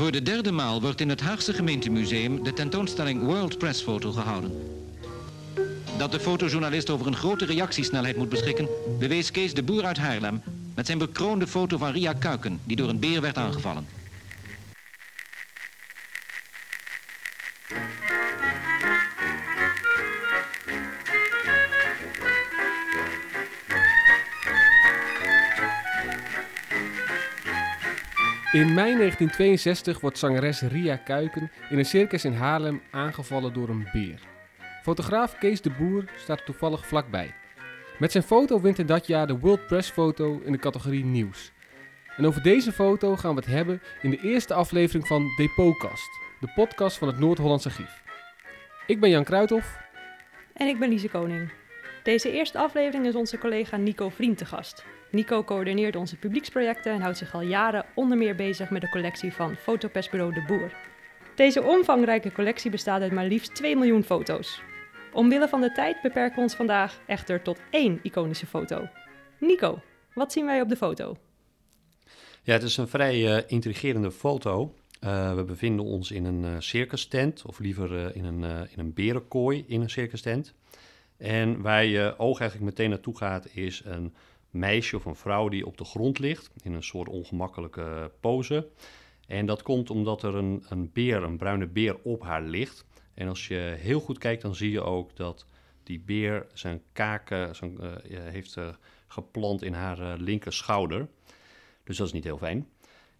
Voor de derde maal wordt in het Haagse gemeentemuseum de tentoonstelling World Press Photo gehouden. Dat de fotojournalist over een grote reactiesnelheid moet beschikken, bewees Kees de Boer uit Haarlem met zijn bekroonde foto van Ria Kuiken, die door een beer werd aangevallen. In mei 1962 wordt zangeres Ria Kuiken in een circus in Haarlem aangevallen door een beer. Fotograaf Kees de Boer staat toevallig vlakbij. Met zijn foto wint hij dat jaar de World Press Foto in de categorie nieuws. En over deze foto gaan we het hebben in de eerste aflevering van Depotkast, de podcast van het Noord-Hollandse Archief. Ik ben Jan Kruithof. En ik ben Lise Koning. Deze eerste aflevering is onze collega Nico Vriend te gast. Nico coördineert onze publieksprojecten en houdt zich al jaren onder meer bezig met de collectie van Fotopersbureau De Boer. Deze omvangrijke collectie bestaat uit maar liefst 2 miljoen foto's. Omwille van de tijd beperken we ons vandaag echter tot één iconische foto. Nico, wat zien wij op de foto? Ja, het is een vrij uh, intrigerende foto. Uh, we bevinden ons in een uh, circus tent, of liever in, een, in een berenkooi in een circus tent. En waar je oog eigenlijk meteen naartoe gaat, is een meisje of een vrouw die op de grond ligt in een soort ongemakkelijke pose. En dat komt omdat er een, een beer, een bruine beer, op haar ligt. En als je heel goed kijkt, dan zie je ook dat die beer zijn kaken uh, heeft uh, geplant in haar uh, linker schouder. Dus dat is niet heel fijn.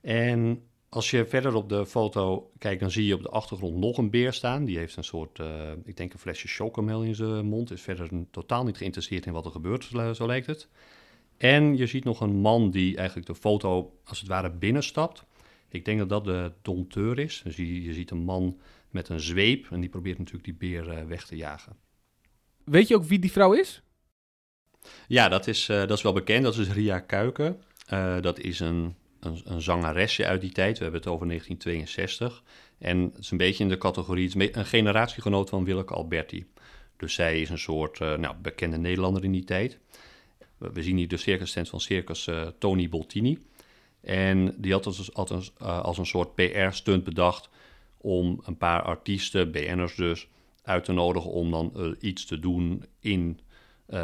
En als je verder op de foto kijkt, dan zie je op de achtergrond nog een beer staan. Die heeft een soort, ik denk een flesje chocomel in zijn mond. Is verder totaal niet geïnteresseerd in wat er gebeurt, zo lijkt het. En je ziet nog een man die eigenlijk de foto als het ware binnenstapt. Ik denk dat dat de dompteur is. Dus je, je ziet een man met een zweep en die probeert natuurlijk die beer uh, weg te jagen. Weet je ook wie die vrouw is? Ja, dat is, uh, dat is wel bekend. Dat is Ria Kuiken. Uh, dat is een, een, een, zangeresje uit die tijd. We hebben het over 1962. En het is een beetje in de categorie, een generatiegenoot van Willeke Alberti. Dus zij is een soort nou, bekende Nederlander in die tijd. We zien hier de circus tent van circus Tony Boltini. En die had als, als, als een soort PR-stunt bedacht om een paar artiesten, BN'ers dus, uit te nodigen om dan uh, iets te doen in,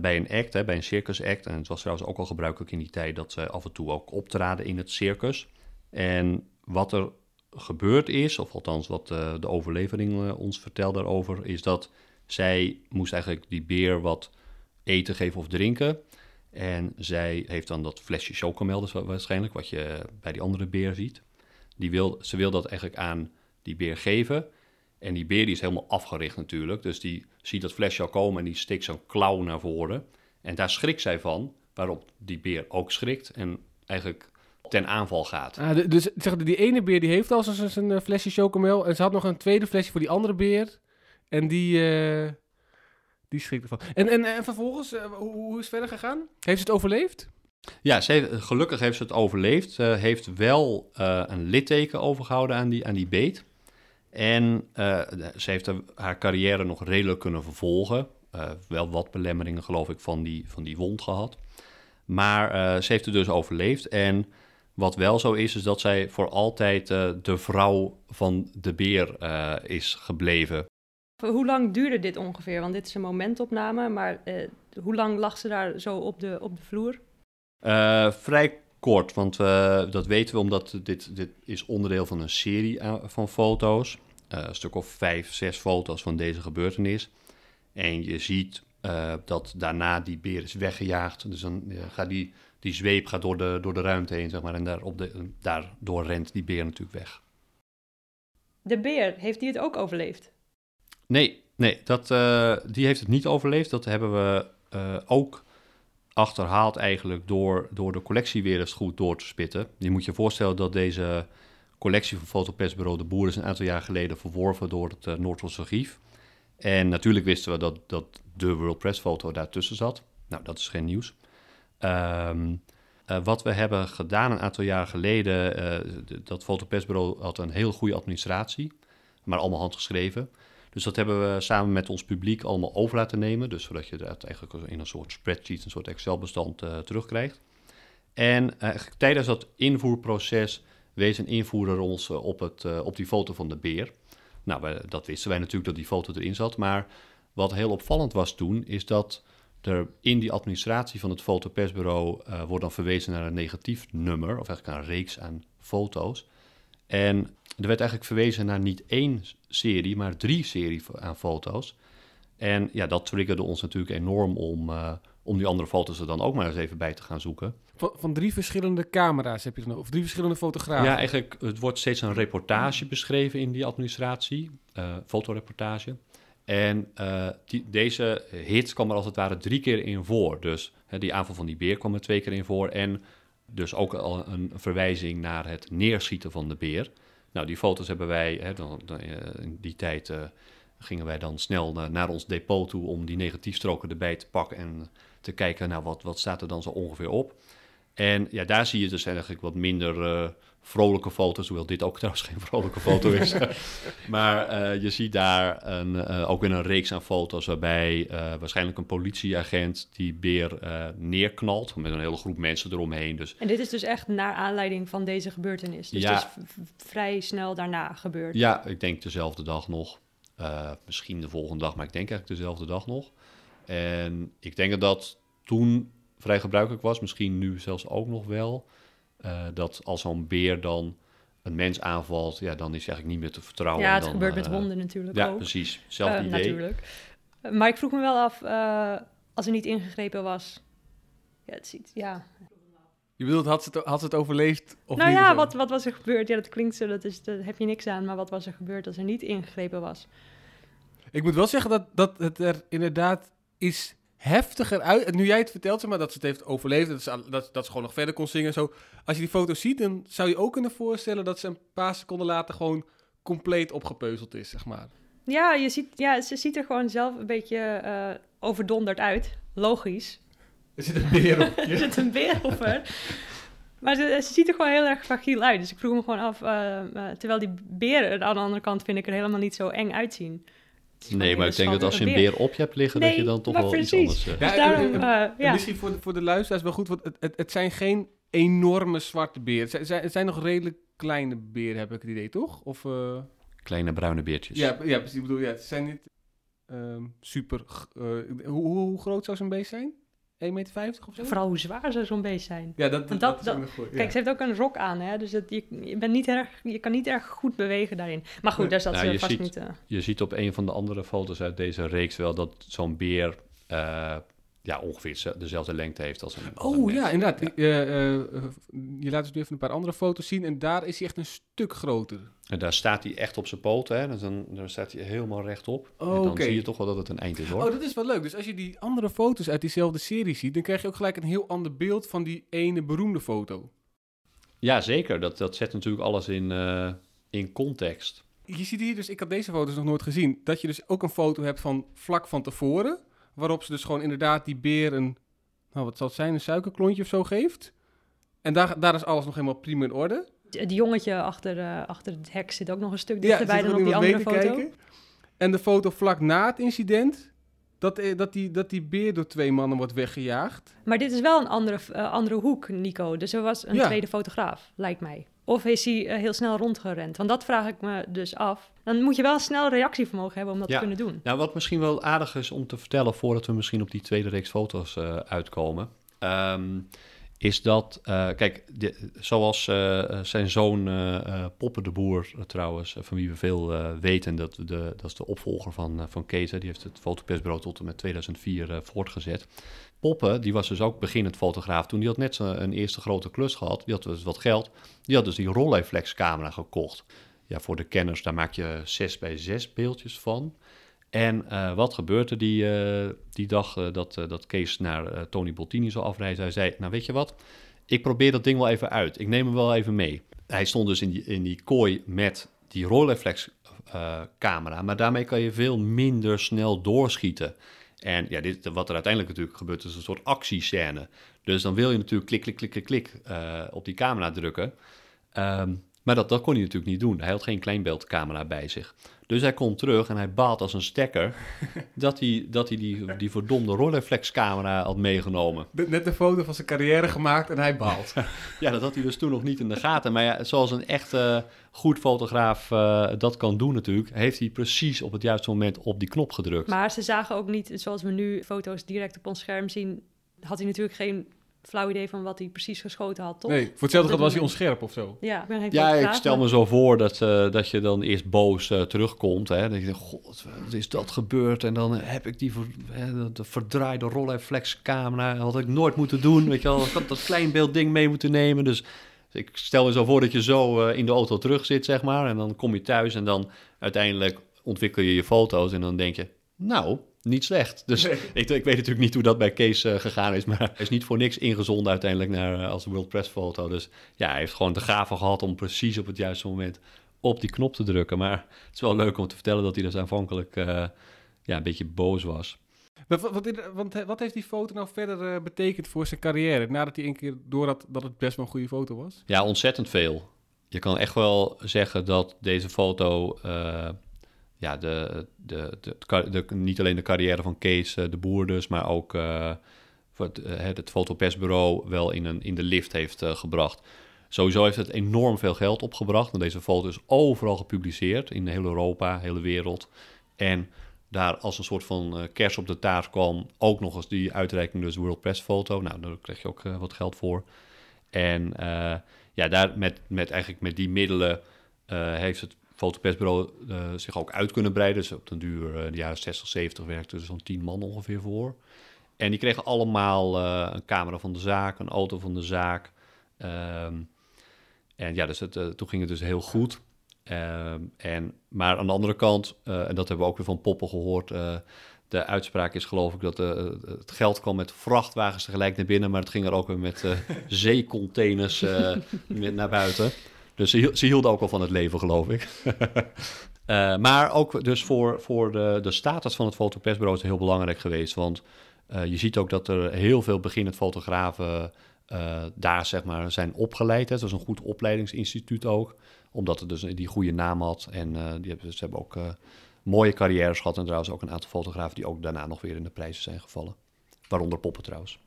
bij een act, hè, bij een circus act. En het was trouwens ook al gebruikelijk in die tijd dat ze af en toe ook optraden in het circus. En wat er gebeurd is, of althans wat de overlevering ons vertelt daarover, is dat zij moest eigenlijk die beer wat eten geven of drinken. En zij heeft dan dat flesje chocomel, dus waarschijnlijk, wat je bij die andere beer ziet. Die wil, ze wil dat eigenlijk aan die beer geven. En die beer die is helemaal afgericht natuurlijk. Dus die ziet dat flesje al komen en die steekt zo'n klauw naar voren. En daar schrikt zij van, waarop die beer ook schrikt en eigenlijk ten aanval gaat. Ah, dus zeg, die ene beer die heeft al zijn een flesje chocomel. En ze had nog een tweede flesje voor die andere beer. En die, uh, die. En, en, en vervolgens, uh, hoe, hoe, is het verder gegaan? Heeft ze het overleefd? Ja, ze heeft, gelukkig heeft ze het overleefd. Ze heeft wel uh, een litteken overgehouden aan die, aan die beet. En ze heeft haar carrière nog redelijk kunnen vervolgen. Wel wat belemmeringen, geloof ik, van die, van die wond gehad. Maar ze heeft het dus overleefd. En wat wel zo is, is dat zij voor altijd de vrouw van de beer is gebleven. Hoe lang duurde dit ongeveer? Want dit is een momentopname, maar hoe lang lag ze daar zo op de, op de vloer? vrij kort, want dat weten we omdat dit, dit is onderdeel van een serie van foto's. Een stuk of vijf, zes foto's van deze gebeurtenis. En je ziet dat daarna die beer is weggejaagd. Dus dan gaat die, die zweep gaat door, de, door de ruimte heen, zeg maar. En daar op de, daardoor rent die beer natuurlijk weg. De beer, heeft die het ook overleefd? Nee, nee dat, die heeft het niet overleefd. Dat hebben we ook achterhaald eigenlijk door, door de collectie weer eens goed door te spitten. Je moet je voorstellen dat deze collectie van fotopersbureau De Boer is een aantal jaar geleden verworven door het uh, Archief. En natuurlijk wisten we dat, dat de World Press foto daartussen zat. Nou, dat is geen nieuws. Uh, wat we hebben gedaan een aantal jaar geleden, uh, dat fotopersbureau had een heel goede administratie, maar allemaal handgeschreven. Dus dat hebben we samen met ons publiek allemaal over laten nemen. Dus zodat je dat eigenlijk in een soort spreadsheet, een soort Excel-bestand terugkrijgt. En tijdens dat invoerproces wees een invoerder ons op, het, op die foto van de beer. Nou, dat wisten wij natuurlijk dat die foto erin zat. Maar wat heel opvallend was toen, is dat er in die administratie van het fotopersbureau uh, wordt dan verwezen naar een negatief nummer, of eigenlijk een reeks aan foto's. En er werd eigenlijk verwezen naar niet één serie, maar drie serie aan foto's. En ja, dat triggerde ons natuurlijk enorm om, uh, om die andere foto's er dan ook maar eens even bij te gaan zoeken. Van, van drie verschillende camera's heb je dan, of drie verschillende fotografen? Ja, eigenlijk, het wordt steeds een reportage beschreven in die administratie, uh, fotoreportage. En uh, die, deze hit kwam er als het ware drie keer in voor. Dus hè, die aanval van die beer kwam er twee keer in voor. En dus ook al een verwijzing naar het neerschieten van de beer. Nou, die foto's hebben wij, hè, dan, dan, in die tijd uh, gingen wij dan snel naar, ons depot toe om die negatiefstroken erbij te pakken en te kijken, nou, wat, wat staat er dan zo ongeveer op. En ja, daar zie je dus eigenlijk wat minder uh, vrolijke foto's, hoewel dit ook trouwens geen vrolijke foto is. maar uh, je ziet daar een, uh, ook weer een reeks aan foto's waarbij waarschijnlijk een politieagent die beer neerknalt met een hele groep mensen eromheen. Dus... En dit is dus echt naar aanleiding van deze gebeurtenis. Dus ja, het is vrij snel daarna gebeurd. Ja, ik denk dezelfde dag nog. misschien de volgende dag, maar ik denk eigenlijk dezelfde dag nog. En ik denk dat toen vrij gebruikelijk was, misschien nu zelfs ook nog wel, uh, dat als zo'n beer dan een mens aanvalt, ja, dan is hij eigenlijk niet meer te vertrouwen. Ja, het dan, gebeurt met uh, honden natuurlijk ja, ook. precies. Hetzelfde Uh, idee. Natuurlijk. Maar ik vroeg me wel af, als er niet ingegrepen was, ja, het ziet, ja. Je bedoelt, had ze het, had ze het overleefd? Of nou niet ja, wat, wat was er gebeurd? Ja, dat klinkt zo, dat is, daar heb je niks aan. Maar wat was er gebeurd als er niet ingegrepen was? Ik moet wel zeggen dat, dat het er inderdaad is heftiger uit. Nu jij het vertelt, zeg maar, dat ze het heeft overleefd, dat ze, dat, dat ze gewoon nog verder kon zingen en zo. Als je die foto ziet, dan zou je ook kunnen voorstellen dat ze een paar seconden later gewoon compleet opgepeuzeld is, zeg maar. Ja, je ziet, ja ze ziet er gewoon zelf een beetje uh, overdonderd uit. Logisch. Er zit een beer op er zit een beer op haar. Maar ze, ze, ziet er gewoon heel erg fragiel uit. Dus ik vroeg me gewoon af, uh, uh, terwijl die beren aan de andere kant vind ik er helemaal niet zo eng uitzien. Nee, maar ik denk dat als je een beer op je hebt liggen, nee, dat je dan toch wel precies. iets anders... Ja, Dus daarom, uh, ja. Misschien voor de, voor de luisteraars wel goed, want het, het, het zijn geen enorme zwarte beren. Het zijn, het zijn nog redelijk kleine beren, heb ik het idee, toch? Of, uh... Kleine bruine beertjes. Ja, ja precies. Ik bedoel, ja, het zijn niet um, super... Uh, hoe, hoe, hoe, groot zou zo'n beest zijn? 1,50 meter of zo? Vooral hoe zwaar zou zo'n beest zijn. Ja, dat, dat, dat, dat is goed. Kijk, ze heeft ook een rok aan, hè? dus het, je, je, bent niet erg, je kan niet erg goed bewegen daarin. Maar goed, daar zat nou, ze je vast ziet, niet... Uh... Je ziet op een van de andere foto's uit deze reeks wel dat zo'n beer uh, ja, ongeveer dezelfde lengte heeft als een als Oh een ja, inderdaad. Ja. Uh, je laat dus nu even een paar andere foto's zien en daar is hij echt een stuk groter. En daar staat hij echt op zijn poten, hè? Dus dan, dan staat hij helemaal rechtop. Oh, en dan okay. zie je toch wel dat het een eind is, hoor. Oh, dat is wel leuk. Dus als je die andere foto's uit diezelfde serie ziet, dan krijg je ook gelijk een heel ander beeld van die ene beroemde foto. Ja, zeker. Dat, dat zet natuurlijk alles in, uh, in context. Je ziet hier dus, ik had deze foto's nog nooit gezien, dat je dus ook een foto hebt van vlak van tevoren, waarop ze dus gewoon inderdaad die beer een, nou wat zal het zijn, een suikerklontje of zo geeft. En daar, daar is alles nog helemaal prima in orde. Het jongetje achter, uh, achter het hek zit ook nog een stuk dichterbij ja, dan op die andere foto. Kijken. En de foto vlak na het incident, dat, dat, die, dat die beer door twee mannen wordt weggejaagd. Maar dit is wel een andere, uh, andere hoek, Nico. Dus er was een ja. tweede fotograaf, lijkt mij. Of is hij uh, heel snel rondgerend? Want dat vraag ik me dus af. Dan moet je wel snel reactievermogen hebben om dat ja. te kunnen doen. Nou, wat misschien wel aardig is om te vertellen... voordat we misschien op die tweede reeks foto's uh, uitkomen... Um, is dat, uh, kijk, de, zoals zijn zoon Poppen de Boer trouwens, van wie we veel weten, dat, de, dat is de opvolger van, van Kees, die heeft het fotopersbureau tot en met 2004 voortgezet. Poppen, die was dus ook beginnend fotograaf toen, die had net een eerste grote klus gehad, die had dus wat geld, die had dus die Rolleiflex camera gekocht. Ja, voor de kenners, daar maak je 6 bij 6 beeldjes van. En uh, wat gebeurde die, uh, die dag uh, dat, dat Kees naar Tony Bottini zou afreizen? Hij zei, nou weet je wat, ik probeer dat ding wel even uit. Ik neem hem wel even mee. Hij stond dus in die, in die kooi met die Rolleiflex camera, maar daarmee kan je veel minder snel doorschieten. En ja, dit, wat er uiteindelijk natuurlijk gebeurt, is een soort actiescène. Dus dan wil je natuurlijk klik, klik, klik, klik, klik op die camera drukken. Um, Maar dat, dat kon hij natuurlijk niet doen. Hij had geen kleinbeeldcamera bij zich. Dus hij komt terug en hij baalt als een stekker dat hij, dat hij die, die verdomde rolleiflexcamera had meegenomen. Net een foto van zijn carrière gemaakt en hij baalt. Ja, dat had hij dus toen nog niet in de gaten. Maar ja, zoals een echte goed fotograaf uh, dat kan doen natuurlijk, heeft hij precies op het juiste moment op die knop gedrukt. Maar ze zagen ook niet, zoals we nu foto's direct op ons scherm zien, had hij natuurlijk geen flauw idee van wat hij precies geschoten had, toch? Nee, voor hetzelfde was hij onscherp of zo. Ja, ik, ben geen ja, ik stel me zo voor dat, eh, dat je dan eerst boos eh, terugkomt. Hè? Dat je denkt, god, wat is dat gebeurd? En dan heb ik die ver, hè, de, de verdraaide Rolleiflex-camera. had ik nooit moeten doen. Weet je wel, ik had dat kleinbeeldding mee moeten nemen. Dus ik stel me zo voor dat je zo eh, in de auto terug zit, zeg maar. En dan kom je thuis en dan uiteindelijk ontwikkel je je foto's. En dan denk je, nou, niet slecht. Dus ik, ik weet natuurlijk niet hoe dat bij Kees eh, gegaan is. Maar hij is niet voor niks ingezonden uiteindelijk naar, eh, als World Press foto. Dus ja, hij heeft gewoon de gave gehad om precies op het juiste moment op die knop te drukken. Maar het is wel leuk om te vertellen dat hij dus aanvankelijk eh, ja, een beetje boos was. Wat, wat, want, wat heeft die foto nou verder betekend voor zijn carrière? Nadat hij een keer door had dat het best wel een goede foto was? Ja, ontzettend veel. Je kan echt wel zeggen dat deze foto ja, de, de, de, niet alleen de carrière van Kees eh, de Boer dus, maar ook eh, eh, het, het fotopersbureau wel in, een, in de lift heeft gebracht. Sowieso heeft het enorm veel geld opgebracht, want deze foto is overal gepubliceerd, in heel Europa, hele wereld. En daar als een soort van kers op de taart kwam ook nog eens die uitreiking, dus World Press Foto. Nou, daar krijg je ook wat geld voor. En ja, daar met, met eigenlijk met die middelen heeft het fotopersbureau eh, zich ook uit kunnen breiden. Dus op den duur, eh, de jaren 60, 70 werkte er zo'n 10 man ongeveer voor. En die kregen allemaal eh, een camera van de zaak, een auto van de zaak. Ehm, en ja, dus het, toen ging het dus heel goed. Ehm, en, maar aan de andere kant, en dat hebben we ook weer van Poppen gehoord... eh, de uitspraak is geloof ik dat het geld kwam met vrachtwagens tegelijk naar binnen... maar het ging er ook weer met zeecontainers naar buiten. Dus ze, hiel- ze hielden ook al van het leven, geloof ik. Eh, maar ook dus voor, voor de, de status van het fotopersbureau is het heel belangrijk geweest. Want eh, je ziet ook dat er heel veel beginnend fotografen eh, daar zeg maar, zijn opgeleid. Hè. Het was een goed opleidingsinstituut ook. Omdat het dus die goede naam had. En die hebben, ze hebben ook mooie carrières gehad. En trouwens ook een aantal fotografen die ook daarna nog weer in de prijzen zijn gevallen. Waaronder Poppen trouwens.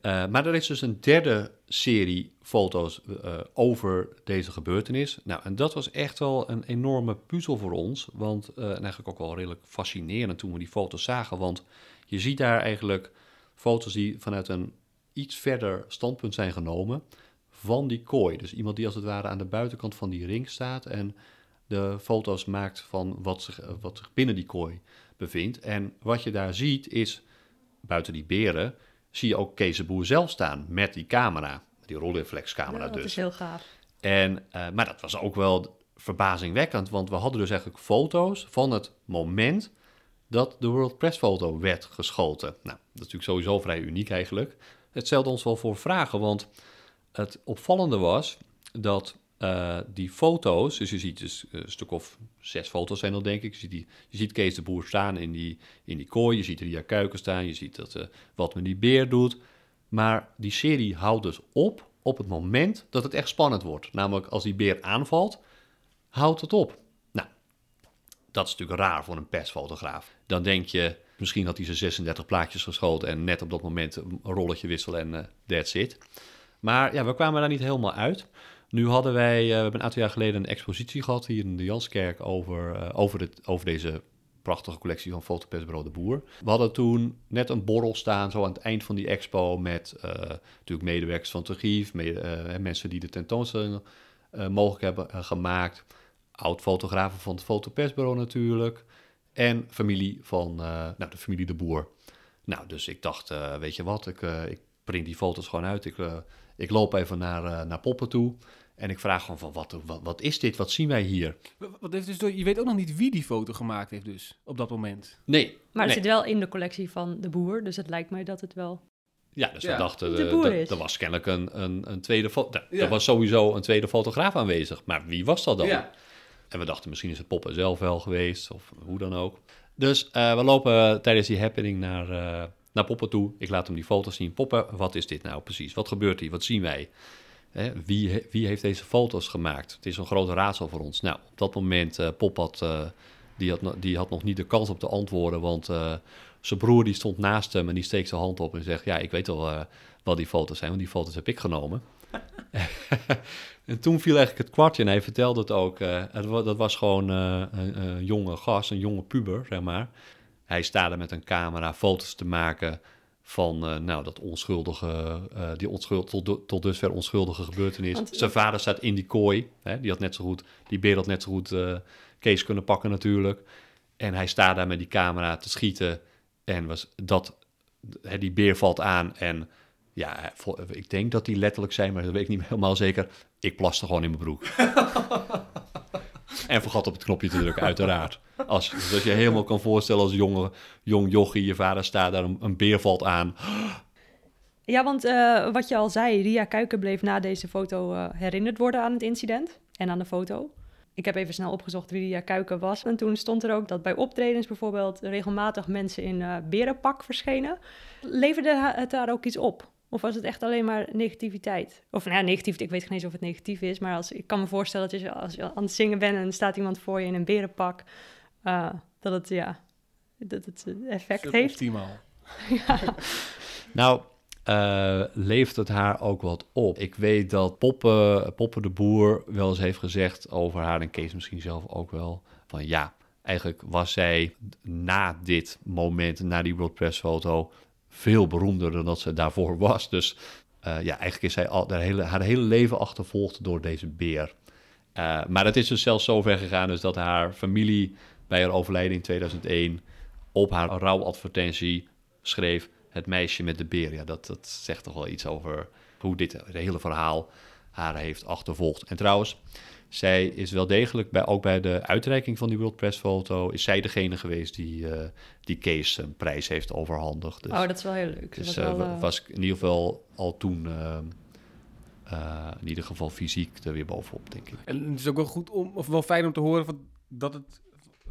Eh, maar er is dus een derde serie foto's eh, over deze gebeurtenis. Nou, en dat was echt wel een enorme puzzel voor ons. Want, eh, en eigenlijk ook wel redelijk fascinerend toen we die foto's zagen. Want je ziet daar eigenlijk foto's die vanuit een iets verder standpunt zijn genomen van die kooi. Dus iemand die als het ware aan de buitenkant van die ring staat en de foto's maakt van wat zich, wat zich binnen die kooi bevindt. En wat je daar ziet is, buiten die beren, zie je ook Kees de Boer zelf staan met die camera. Die rolreflexcamera Ja, dat dus. is heel gaaf. En, eh, maar dat was ook wel verbazingwekkend, want we hadden dus eigenlijk foto's van het moment dat de World Press foto werd geschoten. Nou, dat is natuurlijk sowieso vrij uniek eigenlijk. Het stelde ons wel voor vragen, want het opvallende was dat eh, die foto's, dus je ziet dus een stuk of zes foto's zijn dat denk ik. Je ziet, die, je ziet Kees de Boer staan in die, in die kooi, je ziet Ria Kuiken staan, je ziet dat, eh, wat met die beer doet. Maar die serie houdt dus op op het moment dat het echt spannend wordt. Namelijk als die beer aanvalt, houdt het op. Nou, dat is natuurlijk raar voor een persfotograaf. Dan denk je, misschien had hij zijn 36 plaatjes geschoten en net op dat moment een rolletje wisselen en eh that's it. Maar ja, we kwamen daar niet helemaal uit. Nu hadden wij, eh, we hebben een aantal jaar geleden een expositie gehad hier in de Janskerk over, eh, over, het, over deze prachtige collectie van Fotopersbureau De Boer. We hadden toen net een borrel staan, zo aan het eind van die expo, met eh, natuurlijk medewerkers van mede, eh, mensen die de tentoonstelling mogelijk hebben gemaakt, oud-fotografen van het Fotopersbureau natuurlijk, en familie van nou, de familie De Boer. Nou, dus ik dacht, weet je wat, ik, ik print die foto's gewoon uit. Ik, ik loop even naar, naar Poppen toe. En ik vraag gewoon van, wat, wat, wat is dit? Wat zien wij hier? Wat- heeft dus door, je weet ook nog niet wie die foto gemaakt heeft dus, op dat moment. Nee. Maar het nee. zit wel in de collectie van de boer, dus het lijkt mij dat het wel... Ja, dus Ja, we dachten, de eh, boer dat- is. er was kennelijk een, een, een tweede foto. Ja. Er was sowieso een tweede fotograaf aanwezig. Maar wie was dat dan? Ja. En we dachten, misschien is het Poppen zelf wel geweest, of hoe dan ook. Dus eh, we lopen tijdens die happening naar, eh, naar Poppen toe. Ik laat hem die foto's zien. Poppen, wat is dit nou precies? Wat gebeurt hier? Wat zien wij? Hè, wie, wie heeft deze foto's gemaakt? Het is een groot raadsel voor ons. Nou, op dat moment, eh Pop had, eh, die, had, die had nog niet de kans om te antwoorden, want eh, zijn broer die stond naast hem en die steekt zijn hand op en zegt, ja, ik weet wel wat die foto's zijn, want die foto's heb ik genomen. en toen viel eigenlijk het kwartje en hij vertelde het ook. het, dat was gewoon een, een jonge gast, een jonge puber, zeg maar. Hij staat er met een camera foto's te maken van eh, nou, dat onschuldige, eh, die onschuld, tot, tot dusver onschuldige gebeurtenis. Want- Zijn vader staat in die kooi. Hè, die had net zo goed, die beer had net zo goed eh, Kees kunnen pakken natuurlijk. En hij staat daar met die camera te schieten. En was dat, hè, die beer valt aan en ja, ik denk dat die letterlijk zijn, maar dat weet ik niet helemaal zeker. Ik plaste gewoon in mijn broek. en vergat op het knopje te drukken, uiteraard. Als, dus als je helemaal kan voorstellen als jonge, jong jochie, je vader staat daar, een, een beer valt aan. Ja, want eh, wat je al zei, Ria Kuiken bleef na deze foto eh, herinnerd worden aan het incident en aan de foto. Ik heb even snel opgezocht wie Ria Kuiken was. En toen stond er ook dat bij optredens bijvoorbeeld regelmatig mensen in eh, berenpak verschenen. Leverde het daar ook iets op? Of was het echt alleen maar negativiteit? Of nou ja, negatief, ik weet geen eens of het negatief is. Maar als, ik kan me voorstellen dat je, als je aan het zingen bent en er staat iemand voor je in een berenpak, eh, dat het ja, dat het effect heeft. Optimaal. Nou, eh, levert het haar ook wat op. Ik weet dat Poppe, Poppe de Boer wel eens heeft gezegd over haar, en Kees misschien zelf ook wel, van ja, eigenlijk was zij na dit moment, na die WordPress-foto, veel beroemder dan dat ze daarvoor was. Dus eh, ja, eigenlijk is zij al, haar, hele, haar hele leven achtervolgd door deze beer. Eh, maar het is dus zelfs zo ver gegaan dus dat haar familie bij haar overlijden in 2001 op haar rouwadvertentie schreef het meisje met de beer. Ja, dat, dat zegt toch wel iets over hoe dit hele verhaal haar heeft achtervolgd. En trouwens, zij is wel degelijk, bij, ook bij de uitreiking van die World Press foto, is zij degene geweest die, eh, die Kees een prijs heeft overhandigd. Dus, Oh, dat is wel heel leuk. dus eh, wel, eh, was in ieder geval al toen in ieder geval fysiek er weer bovenop, denk ik. En het is ook wel goed om, of wel fijn om te horen van, dat het,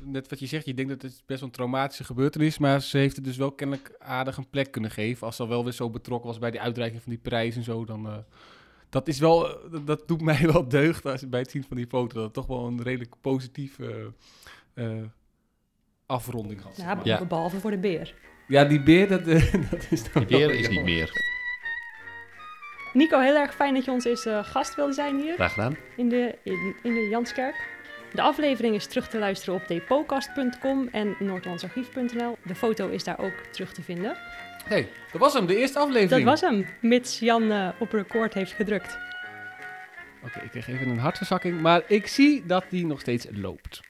net wat je zegt, je denkt dat het best wel een traumatische gebeurtenis, maar ze heeft het dus wel kennelijk aardig een plek kunnen geven. Als ze al wel weer zo betrokken was bij die uitreiking van die prijs en zo, dan, eh, dat is wel, eh, dat, dat doet mij wel deugd als, bij het zien van die foto, dat het toch wel een redelijk positieve eh, eh, afronding had. zeg ja, maar. Ja. behalve voor de beer. Ja, die beer, dat, dat is dan Die beer wel is niet meer. Nico, heel erg fijn dat je ons eens eh, gast wilde zijn hier Graag gedaan. in de, in, in de Janskerk. De aflevering is terug te luisteren op depocast.com en noordlandsarchief.nl. De foto is daar ook terug te vinden. Hey, dat was hem, de eerste Dat aflevering. was hem, mits Jan eh, op record heeft gedrukt. Oké, ik kreeg even een hartverzakking, maar ik zie dat die nog steeds loopt.